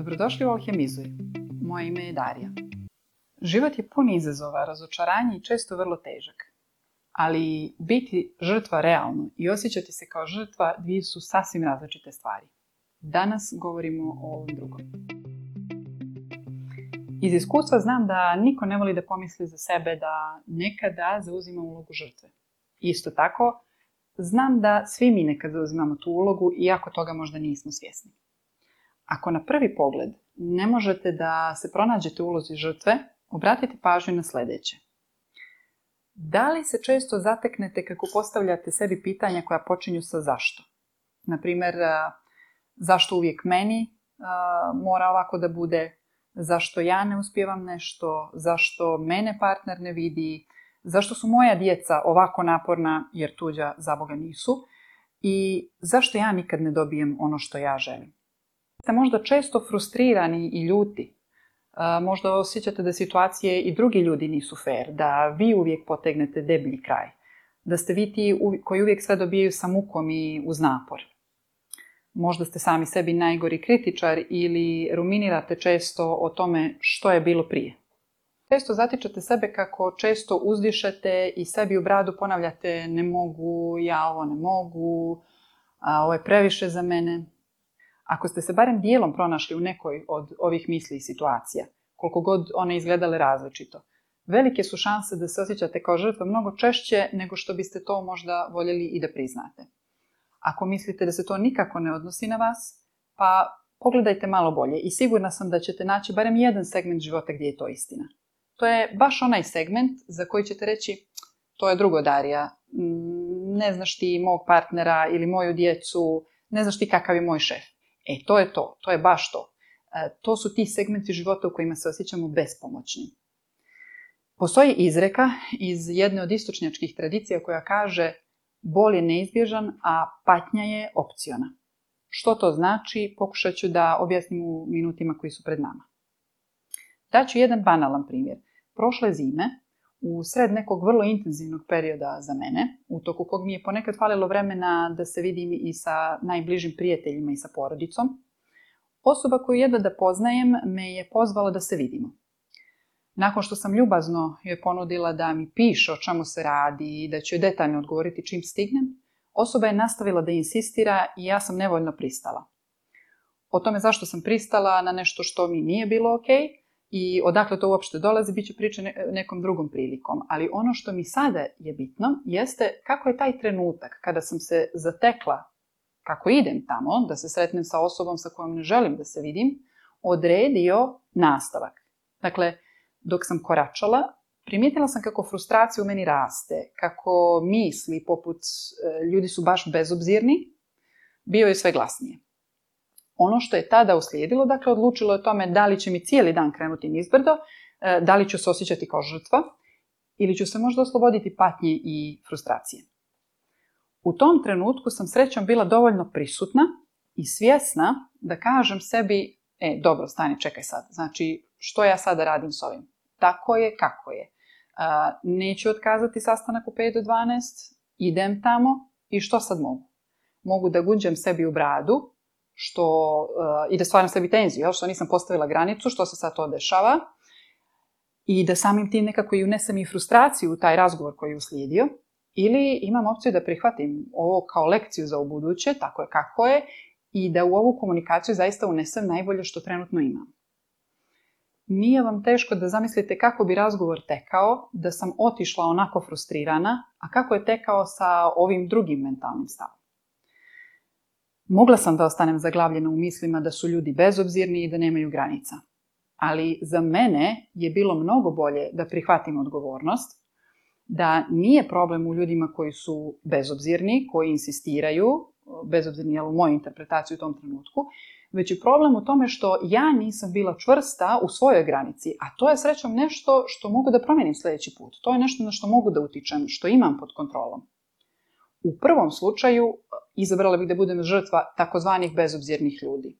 Dobrodošli u Alhemizuj. Moje ime je Darija. Život je pun izazova, razočaranje i često vrlo težak. Ali biti žrtva realno i osjećati se kao žrtva dvije su sasvim različite stvari. Danas govorimo o ovom drugom. Iz iskustva znam da niko ne voli da pomisli za sebe da nekada zauzima ulogu žrtve. Isto tako, znam da svi mi nekada zauzimamo tu ulogu, iako toga možda nismo svjesni. Ako na prvi pogled ne možete da se pronađete u ulozi žrtve, obratite pažnju na sljedeće. Da li se često zateknete kako postavljate sebi pitanja koja počinju sa zašto? Naprimjer, zašto uvijek meni mora ovako da bude, zašto ja ne uspijevam nešto, zašto mene partner ne vidi, zašto su moja djeca ovako naporna jer tuđa za Boga nisu i zašto ja nikad ne dobijem ono što ja želim. Ste možda često frustrirani i ljuti. E, možda osjećate da situacije i drugi ljudi nisu fair, da vi uvijek potegnete deblji kraj, da ste vi ti koji uvijek sve dobijaju sa mukom i uz napor. Možda ste sami sebi najgori kritičar ili ruminirate često o tome što je bilo prije. Često zatičete sebe kako često uzdišete i sebi u bradu ponavljate ne mogu, ja ovo ne mogu, a ovo je previše za mene. Ako ste se barem dijelom pronašli u nekoj od ovih misli i situacija, koliko god one izgledale različito, velike su šanse da se osjećate kao žrtva mnogo češće nego što biste to možda voljeli i da priznate. Ako mislite da se to nikako ne odnosi na vas, pa pogledajte malo bolje i sigurna sam da ćete naći barem jedan segment života gdje je to istina. To je baš onaj segment za koji ćete reći to je drugo Darija, mm, ne znaš ti mog partnera ili moju djecu, ne znaš ti kakav je moj šef. E, to je to, to je baš to. E, to su ti segmenti života u kojima se osjećamo bespomoćni. Postoji izreka iz jedne od istočnjačkih tradicija koja kaže bol je neizbježan, a patnja je opciona. Što to znači, pokušat ću da objasnim u minutima koji su pred nama. Daću jedan banalan primjer. Prošle zime u sred nekog vrlo intenzivnog perioda za mene, u toku kog mi je ponekad falilo vremena da se vidim i sa najbližim prijateljima i sa porodicom, osoba koju jedva da poznajem me je pozvala da se vidimo. Nakon što sam ljubazno joj ponudila da mi piše o čemu se radi i da ću joj detaljno odgovoriti čim stignem, osoba je nastavila da insistira i ja sam nevoljno pristala. O tome zašto sam pristala na nešto što mi nije bilo okej, i odakle to uopšte dolazi, bit će priča nekom drugom prilikom. Ali ono što mi sada je bitno jeste kako je taj trenutak kada sam se zatekla kako idem tamo, da se sretnem sa osobom sa kojom ne želim da se vidim, odredio nastavak. Dakle, dok sam koračala, primijetila sam kako frustracija u meni raste, kako misli poput e, ljudi su baš bezobzirni, bio je sve glasnije. Ono što je tada uslijedilo, dakle, odlučilo je o tome da li će mi cijeli dan krenuti nizbrdo, e, da li ću se osjećati kao žrtva ili ću se možda osloboditi patnje i frustracije. U tom trenutku sam srećom bila dovoljno prisutna i svjesna da kažem sebi, e, dobro, stani, čekaj sad, znači, što ja sada radim s ovim? Tako je, kako je. E, neću otkazati sastanak u 5 do 12, idem tamo i što sad mogu? Mogu da guđem sebi u bradu što eh, i da stvaram sebi tenziju, jel? što nisam postavila granicu, što se sad to dešava i da samim tim nekako i unesem i frustraciju u taj razgovor koji je uslijedio ili imam opciju da prihvatim ovo kao lekciju za ubuduće, tako je kako je i da u ovu komunikaciju zaista unesem najbolje što trenutno imam. Nije vam teško da zamislite kako bi razgovor tekao, da sam otišla onako frustrirana, a kako je tekao sa ovim drugim mentalnim stavom. Mogla sam da ostanem zaglavljena u mislima da su ljudi bezobzirni i da nemaju granica. Ali za mene je bilo mnogo bolje da prihvatim odgovornost, da nije problem u ljudima koji su bezobzirni, koji insistiraju, bezobzirni je u mojoj interpretaciji u tom trenutku, već je problem u tome što ja nisam bila čvrsta u svojoj granici, a to je srećom nešto što mogu da promenim sljedeći put. To je nešto na što mogu da utičem, što imam pod kontrolom. U prvom slučaju e, izabrala bih da budem žrtva takozvanih bezobzirnih ljudi.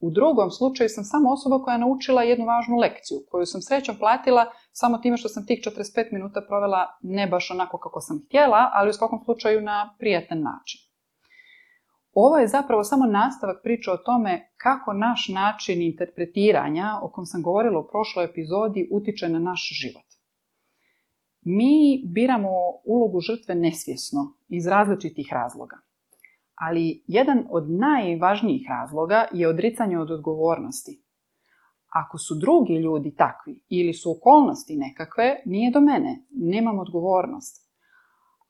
U drugom slučaju sam samo osoba koja je naučila jednu važnu lekciju, koju sam srećom platila samo time što sam tih 45 minuta provela ne baš onako kako sam htjela, ali u svakom slučaju na prijatan način. Ovo je zapravo samo nastavak priče o tome kako naš način interpretiranja, o kom sam govorila u prošloj epizodi, utiče na naš život. Mi biramo ulogu žrtve nesvjesno iz različitih razloga. Ali jedan od najvažnijih razloga je odricanje od odgovornosti. Ako su drugi ljudi takvi ili su okolnosti nekakve, nije do mene, nemam odgovornost.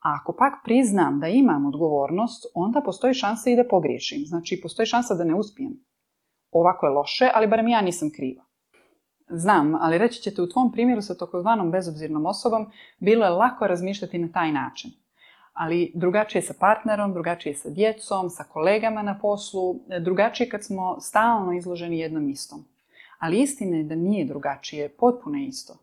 A ako pak priznam da imam odgovornost, onda postoji šansa i da pogriješim. Znači, postoji šansa da ne uspijem. Ovako je loše, ali barem ja nisam kriva. Znam, ali reći ćete u tvom primjeru sa tokozvanom bezobzirnom osobom bilo je lako razmišljati na taj način. Ali drugačije sa partnerom, drugačije sa djecom, sa kolegama na poslu, drugačije kad smo stalno izloženi jednom istom. Ali istina je da nije drugačije, potpuno isto.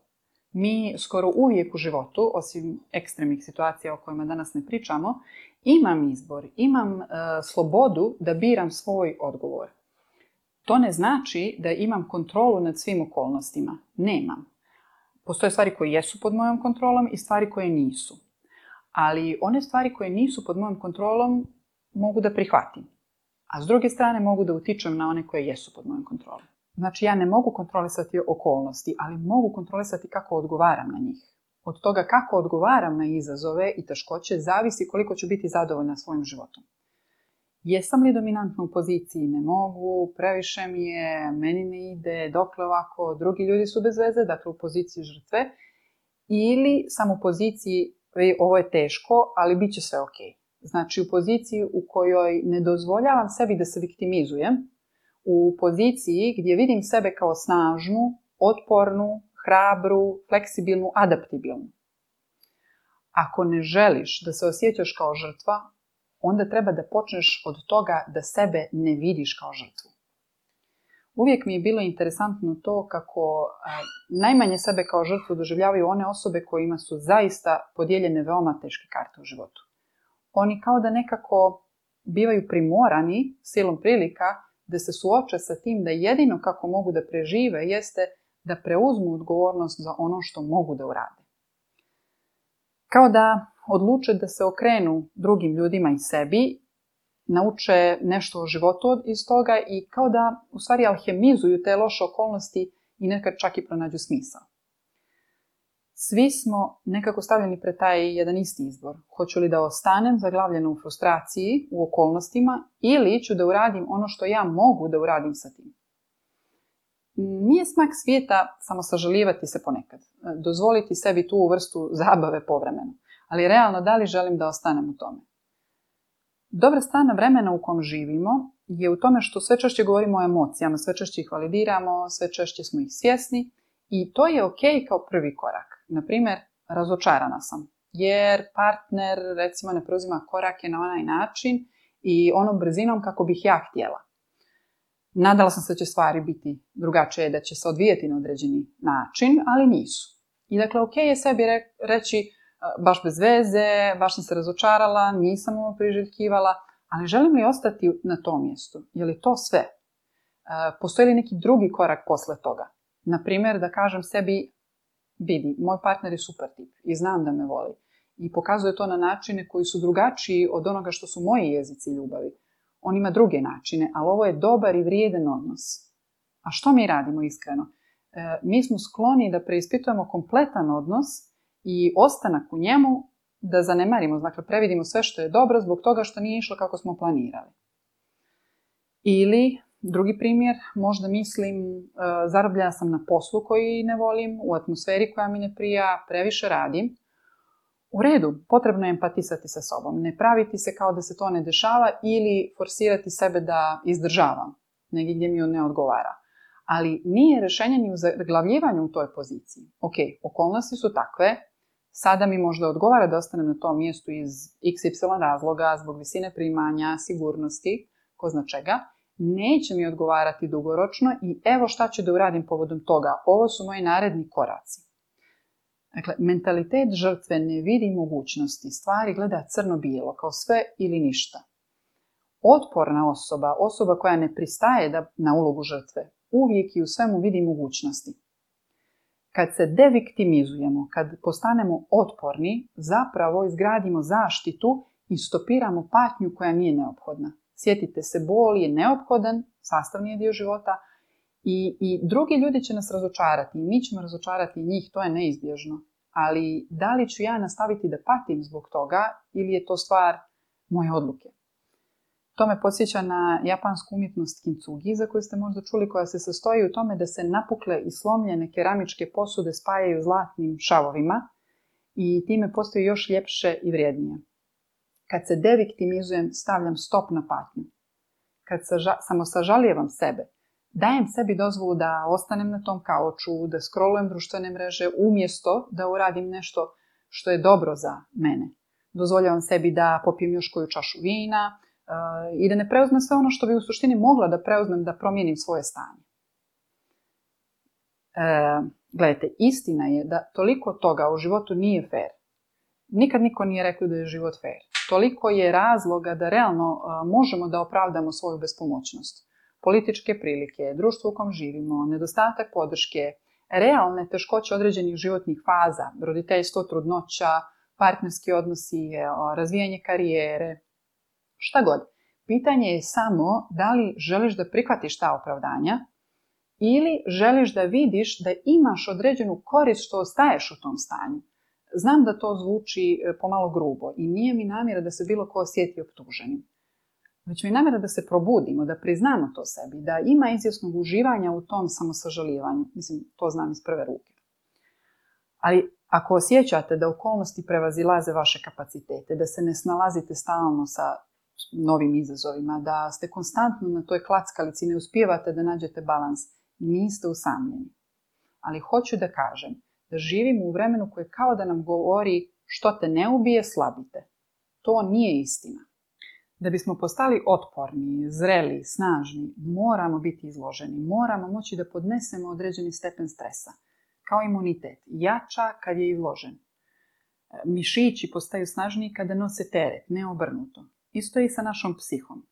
Mi skoro uvijek u životu, osim ekstremnih situacija o kojima danas ne pričamo, imam izbor, imam e, slobodu da biram svoj odgovor. To ne znači da imam kontrolu nad svim okolnostima. Nemam. Postoje stvari koje jesu pod mojom kontrolom i stvari koje nisu. Ali one stvari koje nisu pod mojom kontrolom mogu da prihvatim. A s druge strane mogu da utičem na one koje jesu pod mojom kontrolom. Znači ja ne mogu kontrolisati okolnosti, ali mogu kontrolisati kako odgovaram na njih. Od toga kako odgovaram na izazove i teškoće zavisi koliko ću biti zadovoljna svojim životom jesam li dominantno u poziciji, ne mogu, previše mi je, meni ne ide, dokle ovako, drugi ljudi su bez veze, dakle u poziciji žrtve, ili sam u poziciji, ovo je teško, ali bit će sve ok. Znači u poziciji u kojoj ne dozvoljavam sebi da se viktimizujem, u poziciji gdje vidim sebe kao snažnu, otpornu, hrabru, fleksibilnu, adaptibilnu. Ako ne želiš da se osjećaš kao žrtva, onda treba da počneš od toga da sebe ne vidiš kao žrtvu. Uvijek mi je bilo interesantno to kako najmanje sebe kao žrtvu doživljavaju one osobe kojima su zaista podijeljene veoma teške karte u životu. Oni kao da nekako bivaju primorani silom prilika da se suoče sa tim da jedino kako mogu da prežive jeste da preuzmu odgovornost za ono što mogu da urade. Kao da odluče da se okrenu drugim ljudima i sebi, nauče nešto o životu iz toga i kao da u stvari alhemizuju te loše okolnosti i nekad čak i pronađu smisao. Svi smo nekako stavljeni pre taj jedan isti izbor. Hoću li da ostanem zaglavljena u frustraciji, u okolnostima, ili ću da uradim ono što ja mogu da uradim sa tim. Nije smak svijeta samo sažalivati se ponekad, dozvoliti sebi tu vrstu zabave povremeno ali realno da li želim da ostanem u tome. Dobra strana vremena u kom živimo je u tome što sve češće govorimo o emocijama, sve češće ih validiramo, sve češće smo ih svjesni i to je ok kao prvi korak. Naprimjer, razočarana sam jer partner recimo ne preuzima korake na onaj način i onom brzinom kako bih ja htjela. Nadala sam se da će stvari biti drugačije, da će se odvijeti na određeni način, ali nisu. I dakle, ok je sebi reći, baš bez veze, baš sam se razočarala, nisam ovo priželjkivala, ali želim li ostati na tom mjestu? Je li to sve? Postoji li neki drugi korak posle toga? primjer, da kažem sebi, vidi, moj partner je super tip i znam da me voli. I pokazuje to na načine koji su drugačiji od onoga što su moji jezici ljubavi. On ima druge načine, ali ovo je dobar i vrijedan odnos. A što mi radimo iskreno? E, mi smo skloni da preispitujemo kompletan odnos i ostanak u njemu da zanemarimo, dakle previdimo sve što je dobro zbog toga što nije išlo kako smo planirali. Ili, drugi primjer, možda mislim e, zarobljena sam na poslu koji ne volim, u atmosferi koja mi ne prija, previše radim. U redu, potrebno je empatisati sa sobom, ne praviti se kao da se to ne dešava ili forsirati sebe da izdržavam negdje gdje mi on ne odgovara. Ali nije rješenje ni u zaglavljivanju u toj poziciji. Ok, okolnosti su takve, Sada mi možda odgovara da ostanem na tom mjestu iz xy razloga, zbog visine primanja, sigurnosti, ko zna čega. Neće mi odgovarati dugoročno i evo šta ću da uradim povodom toga. Ovo su moji naredni koraci. Dakle, mentalitet žrtve ne vidi mogućnosti, stvari gleda crno-bijelo, kao sve ili ništa. Otporna osoba, osoba koja ne pristaje da, na ulogu žrtve, uvijek i u svemu vidi mogućnosti. Kad se deviktimizujemo, kad postanemo otporni, zapravo izgradimo zaštitu i stopiramo patnju koja nije neophodna. Sjetite se, bol je neophodan, sastavni je dio života i, i drugi ljudi će nas razočarati, mi ćemo razočarati njih, to je neizbježno. Ali da li ću ja nastaviti da patim zbog toga ili je to stvar moje odluke? To me podsjeća na japansku umjetnost kintsugi, za koju ste možda čuli, koja se sastoji u tome da se napukle i slomljene keramičke posude spajaju zlatnim šavovima i time postaju još ljepše i vrijednije. Kad se deviktimizujem, stavljam stop na patnju. Kad saža, samo sažalijevam sebe, dajem sebi dozvolu da ostanem na tom kaoču, da scrollujem društvene mreže, umjesto da uradim nešto što je dobro za mene. Dozvoljavam sebi da popijem još koju čašu vina, Eh, i da ne preuzmem sve ono što bi u suštini mogla da preuzmem da promijenim svoje stanje. E, gledajte, istina je da toliko toga u životu nije fair. Nikad niko nije rekao da je život fair. Toliko je razloga da realno eh, možemo da opravdamo svoju bespomoćnost. Političke prilike, društvo u kom živimo, nedostatak podrške, realne teškoće određenih životnih faza, roditeljstvo, trudnoća, partnerski odnosi, razvijanje karijere, šta god. Pitanje je samo da li želiš da prihvatiš ta opravdanja ili želiš da vidiš da imaš određenu korist što ostaješ u tom stanju. Znam da to zvuči e, pomalo grubo i nije mi namjera da se bilo ko osjeti optuženim. Već mi je namjera da se probudimo, da priznamo to sebi, da ima izvjesnog uživanja u tom samosažalivanju. Mislim, to znam iz prve ruke. Ali ako osjećate da okolnosti prevazilaze vaše kapacitete, da se ne snalazite stalno sa novim izazovima, da ste konstantno na toj klackalici, ne uspijevate da nađete balans, niste usamljeni. Ali hoću da kažem da živimo u vremenu koje kao da nam govori što te ne ubije, slabite. To nije istina. Da bismo postali otporni, zreli, snažni, moramo biti izloženi, moramo moći da podnesemo određeni stepen stresa. Kao imunitet, jača kad je izložen. E, mišići postaju snažniji kada nose teret, ne Isto je i sa našom psihom.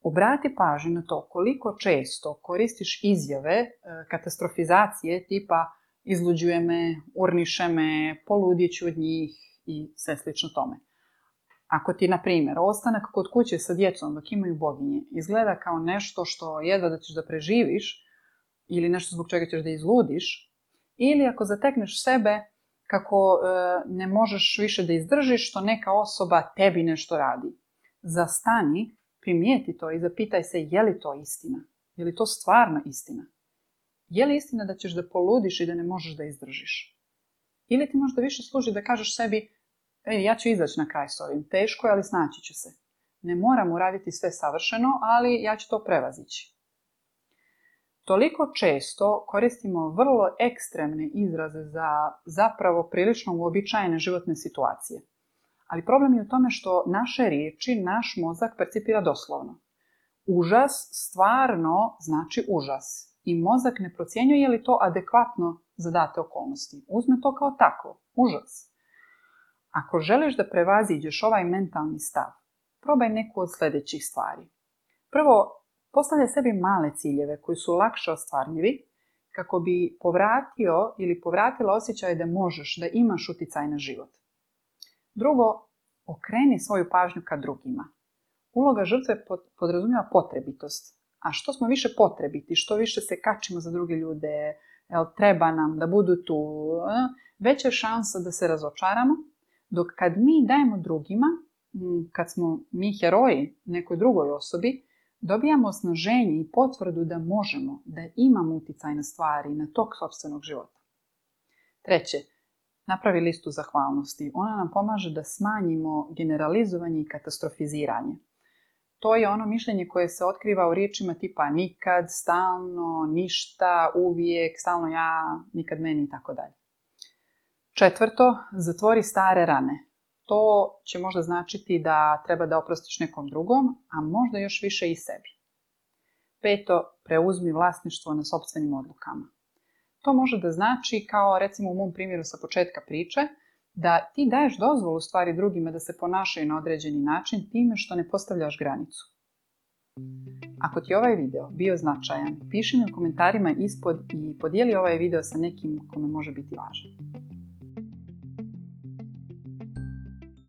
Obrati pažnju na to koliko često koristiš izjave e, katastrofizacije tipa izluđuje me, urniše me, poludjeću od njih i sve slično tome. Ako ti, na primjer, ostanak kod kuće sa djecom dok imaju boginje izgleda kao nešto što jedva da ćeš da preživiš ili nešto zbog čega ćeš da izludiš, ili ako zatekneš sebe kako e, ne možeš više da izdržiš što neka osoba tebi nešto radi. Zastani, primijeti to i zapitaj se je li to istina. Je li to stvarna istina? Je li istina da ćeš da poludiš i da ne možeš da izdržiš? Ili ti možda više služi da kažeš sebi ej, ja ću izaći na kraj s ovim, teško je, ali snaći ću se. Ne moram uraditi sve savršeno, ali ja ću to prevazići. Toliko često koristimo vrlo ekstremne izraze za zapravo prilično uobičajene životne situacije. Ali problem je u tome što naše riječi naš mozak percipira doslovno. Užas stvarno znači užas i mozak ne procjenjuje je li to adekvatno za date okolnosti. Uzme to kao tako, užas. Ako želiš da prevaziđeš ovaj mentalni stav, probaj neku od sljedećih stvari. Prvo, Postavlja sebi male ciljeve koji su lakše ostvarljivi kako bi povratio ili povratila osjećaj da možeš, da imaš uticaj na život. Drugo, okreni svoju pažnju ka drugima. Uloga žrtve podrazumijeva potrebitost. A što smo više potrebiti, što više se kačimo za druge ljude, treba nam da budu tu, veća je šansa da se razočaramo, dok kad mi dajemo drugima, kad smo mi heroji nekoj drugoj osobi, Dobijamo osnaženje i potvrdu da možemo, da imamo uticaj na stvari, na tok sobstvenog života. Treće, napravi listu zahvalnosti. Ona nam pomaže da smanjimo generalizovanje i katastrofiziranje. To je ono mišljenje koje se otkriva u riječima tipa nikad, stalno, ništa, uvijek, stalno ja, nikad meni i tako dalje. Četvrto, zatvori stare rane to će možda značiti da treba da oprostiš nekom drugom, a možda još više i sebi. Peto, preuzmi vlasništvo na sobstvenim odlukama. To može da znači, kao recimo u mom primjeru sa početka priče, da ti daješ dozvolu stvari drugima da se ponašaju na određeni način time što ne postavljaš granicu. Ako ti ovaj video bio značajan, piši mi u komentarima ispod i podijeli ovaj video sa nekim kome može biti važan.